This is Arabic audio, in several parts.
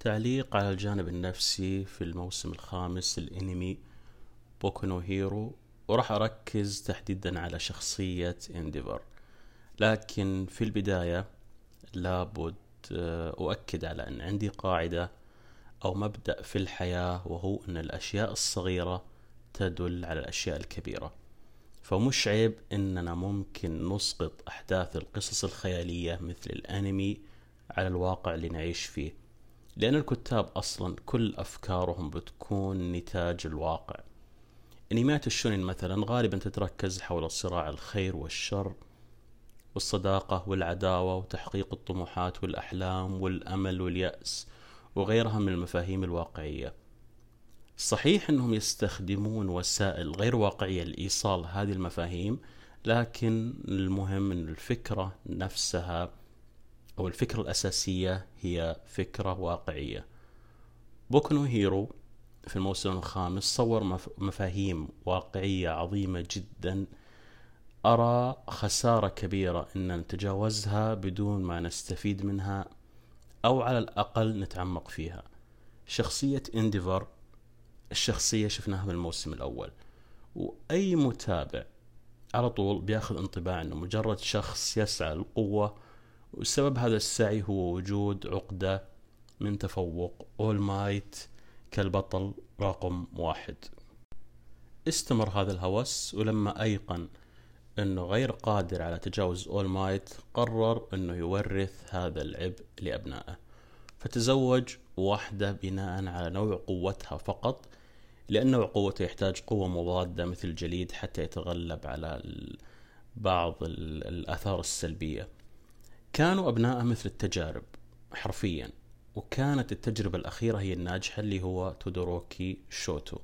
تعليق على الجانب النفسي في الموسم الخامس الانمي بوكو نو هيرو وراح أركز تحديدا على شخصية إنديفر. لكن في البداية لابد آه، أؤكد على أن عندي قاعدة أو مبدأ في الحياة وهو أن الأشياء الصغيرة تدل على الأشياء الكبيرة. فمش عيب أننا ممكن نسقط أحداث القصص الخيالية مثل الأنمي على الواقع اللي نعيش فيه. لأن الكتاب أصلا كل أفكارهم بتكون نتاج الواقع. أنميات الشونين مثلا غالبا تتركز حول صراع الخير والشر والصداقة والعداوة وتحقيق الطموحات والأحلام والأمل واليأس وغيرها من المفاهيم الواقعية. صحيح أنهم يستخدمون وسائل غير واقعية لإيصال هذه المفاهيم لكن المهم أن الفكرة نفسها أو الفكرة الأساسية هي فكرة واقعية. بوكو هيرو في الموسم الخامس صور مفاهيم واقعية عظيمة جدا. أرى خسارة كبيرة أن نتجاوزها بدون ما نستفيد منها أو على الأقل نتعمق فيها. شخصية إنديفر الشخصية شفناها من الموسم الأول. وأي متابع على طول بياخذ انطباع أنه مجرد شخص يسعى للقوة وسبب هذا السعي هو وجود عقدة من تفوق أول مايت كالبطل رقم واحد. استمر هذا الهوس ولما أيقن أنه غير قادر على تجاوز أول مايت قرر أنه يورث هذا العبء لأبنائه. فتزوج واحدة بناء على نوع قوتها فقط لأن نوع قوته يحتاج قوة مضادة مثل الجليد حتى يتغلب على بعض الآثار السلبية. كانوا أبناءه مثل التجارب حرفيا. وكانت التجربة الأخيرة هي الناجحة اللي هو تودوروكي شوتو.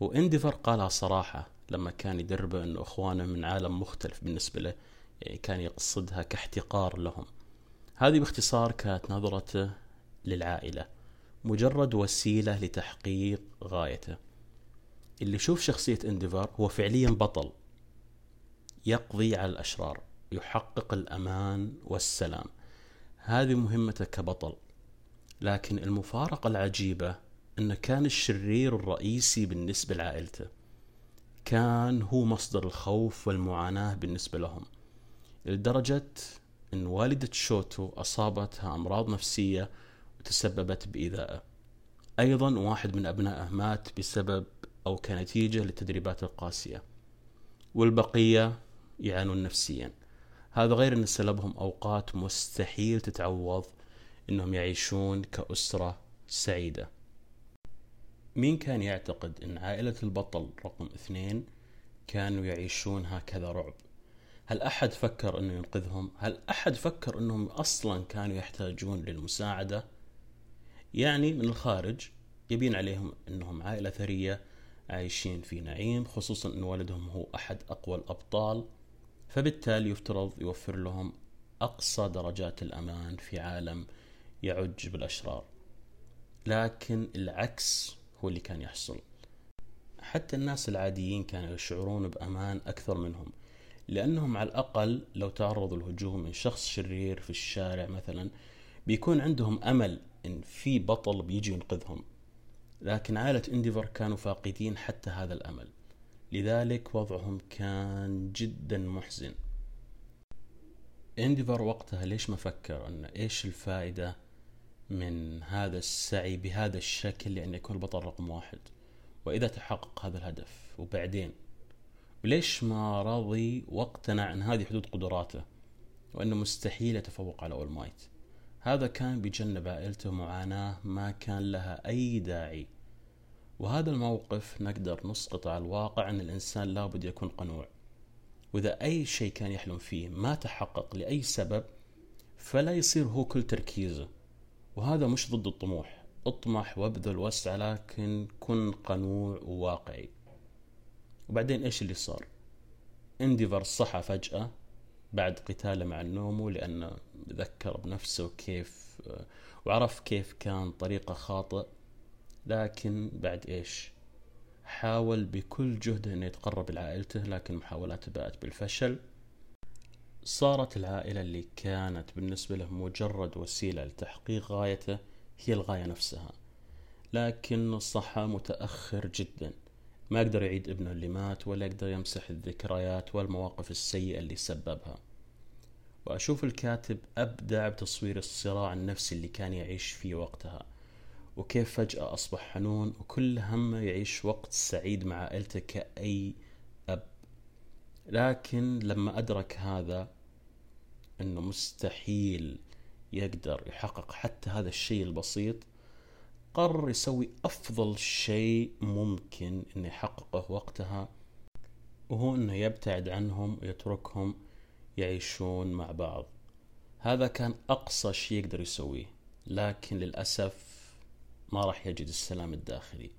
وإنديفر قالها صراحة لما كان يدربه أنه إخوانه من عالم مختلف بالنسبة له يعني كان يقصدها كاحتقار لهم. هذه باختصار كانت نظرته للعائلة مجرد وسيلة لتحقيق غايته. اللي يشوف شخصية إنديفر هو فعليا بطل يقضي على الأشرار. يحقق الأمان والسلام. هذه مهمته كبطل. لكن المفارقة العجيبة أنه كان الشرير الرئيسي بالنسبة لعائلته كان هو مصدر الخوف والمعاناة بالنسبة لهم لدرجة أن والدة شوتو أصابتها أمراض نفسية وتسببت بإيذائه أيضا واحد من أبنائه مات بسبب أو كنتيجة للتدريبات القاسية والبقية يعانون نفسيا. هذا غير أن سلبهم أوقات مستحيل تتعوض أنهم يعيشون كأسرة سعيدة مين كان يعتقد أن عائلة البطل رقم اثنين كانوا يعيشون هكذا رعب هل أحد فكر أنه ينقذهم؟ هل أحد فكر أنهم أصلا كانوا يحتاجون للمساعدة؟ يعني من الخارج يبين عليهم أنهم عائلة ثرية عايشين في نعيم خصوصا أن والدهم هو أحد أقوى الأبطال فبالتالي يفترض يوفر لهم أقصى درجات الأمان في عالم يعج بالأشرار. لكن العكس هو اللي كان يحصل. حتى الناس العاديين كانوا يشعرون بأمان أكثر منهم لأنهم على الأقل لو تعرضوا الهجوم من شخص شرير في الشارع مثلا بيكون عندهم أمل إن في بطل بيجي ينقذهم. لكن عائلة إنديفر كانوا فاقدين حتى هذا الأمل. لذلك وضعهم كان جدا محزن. إنديفر وقتها ليش ما فكر أن إيش الفائدة من هذا السعي بهذا الشكل لأن يكون البطل رقم واحد؟ وإذا تحقق هذا الهدف وبعدين؟ وليش ما رضي واقتنع أن هذه حدود قدراته؟ وأنه مستحيل يتفوق على أول مايت هذا كان بجنب عائلته معاناة ما كان لها أي داعي. وهذا الموقف نقدر نسقط على الواقع أن الإنسان لابد يكون قنوع. وإذا أي شيء كان يحلم فيه ما تحقق لأي سبب فلا يصير هو كل تركيزه. وهذا مش ضد الطموح. اطمح وابذل واسع لكن كن قنوع وواقعي. وبعدين إيش اللي صار؟ انديفر صحى فجأة بعد قتاله مع النومو لأنه ذكر بنفسه كيف وعرف كيف كان طريقة خاطئ لكن بعد إيش؟ حاول بكل جهده إنه يتقرب لعائلته لكن محاولاته باءت بالفشل. صارت العائلة اللي كانت بالنسبة له مجرد وسيلة لتحقيق غايته هي الغاية نفسها. لكن الصحة متأخر جدا. ما يقدر يعيد ابنه اللي مات ولا يقدر يمسح الذكريات والمواقف السيئة اللي سببها. وأشوف الكاتب أبدع بتصوير الصراع النفسي اللي كان يعيش فيه وقتها. وكيف فجأة أصبح حنون وكل همه يعيش وقت سعيد مع عائلته كأي أب. لكن لما أدرك هذا أنه مستحيل يقدر يحقق حتى هذا الشيء البسيط قرر يسوي أفضل شيء ممكن أنه يحققه وقتها وهو أنه يبتعد عنهم ويتركهم يعيشون مع بعض. هذا كان أقصى شيء يقدر يسويه لكن للأسف ما راح يجد السلام الداخلي.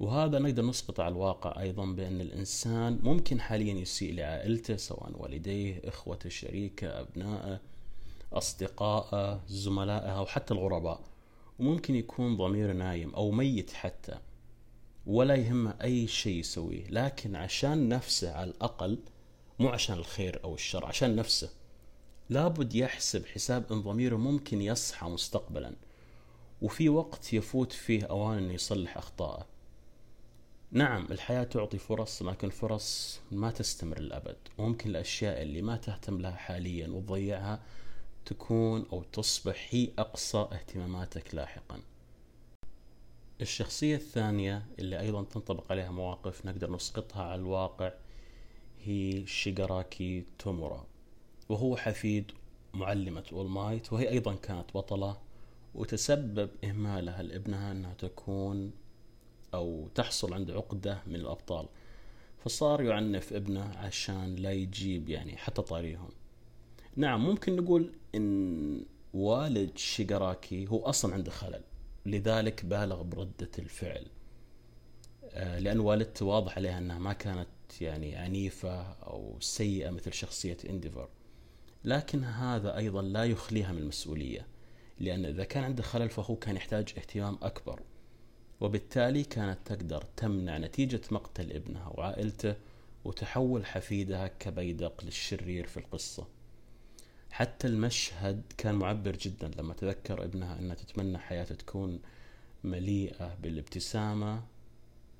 وهذا نقدر نسقط على الواقع أيضا بأن الإنسان ممكن حاليا يسيء لعائلته سواء والديه إخوته شريكه أبنائه أصدقائه زملائه أو حتى الغرباء. وممكن يكون ضمير نايم أو ميت حتى ولا يهمه أي شيء يسويه. لكن عشان نفسه على الأقل مو عشان الخير أو الشر عشان نفسه لابد يحسب حساب أن ضميره ممكن يصحى مستقبلا. وفي وقت يفوت فيه أوان أنه يصلح أخطاءه نعم الحياة تعطي فرص لكن فرص ما تستمر للأبد. وممكن الأشياء اللي ما تهتم لها حاليا وتضيعها تكون أو تصبح هي أقصى اهتماماتك لاحقا. الشخصية الثانية اللي أيضا تنطبق عليها مواقف نقدر نسقطها على الواقع هي شيغاراكي تومورا وهو حفيد معلمة أولمايت وهي أيضا كانت بطلة وتسبب إهمالها لابنها أنها تكون أو تحصل عند عقدة من الأبطال. فصار يعنف ابنه عشان لا يجيب يعني حتى طاريهم نعم ممكن نقول إن والد شيغاراكي هو أصلا عنده خلل لذلك بالغ بردة الفعل. آه، لأن والدته واضح عليها أنها ما كانت يعني عنيفة أو سيئة مثل شخصية انديفر لكن هذا أيضا لا يخليها من المسؤولية. لأن إذا كان عنده خلل فهو كان يحتاج اهتمام أكبر. وبالتالي كانت تقدر تمنع نتيجة مقتل ابنها وعائلته وتحول حفيدها كبيدق للشرير في القصة. حتى المشهد كان معبر جدا لما تذكر ابنها أنها تتمنى حياته تكون مليئة بالابتسامة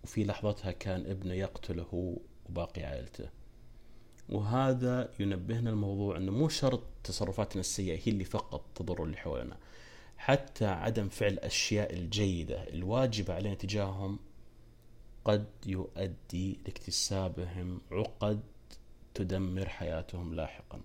وفي لحظتها كان ابنه يقتله وباقي عائلته. وهذا ينبهنا الموضوع إنه مو شرط تصرفاتنا السيئة هي اللي فقط تضر اللي حولنا. حتى عدم فعل الأشياء الجيدة الواجبة علينا تجاههم قد يؤدي لاكتسابهم عقد تدمر حياتهم لاحقا.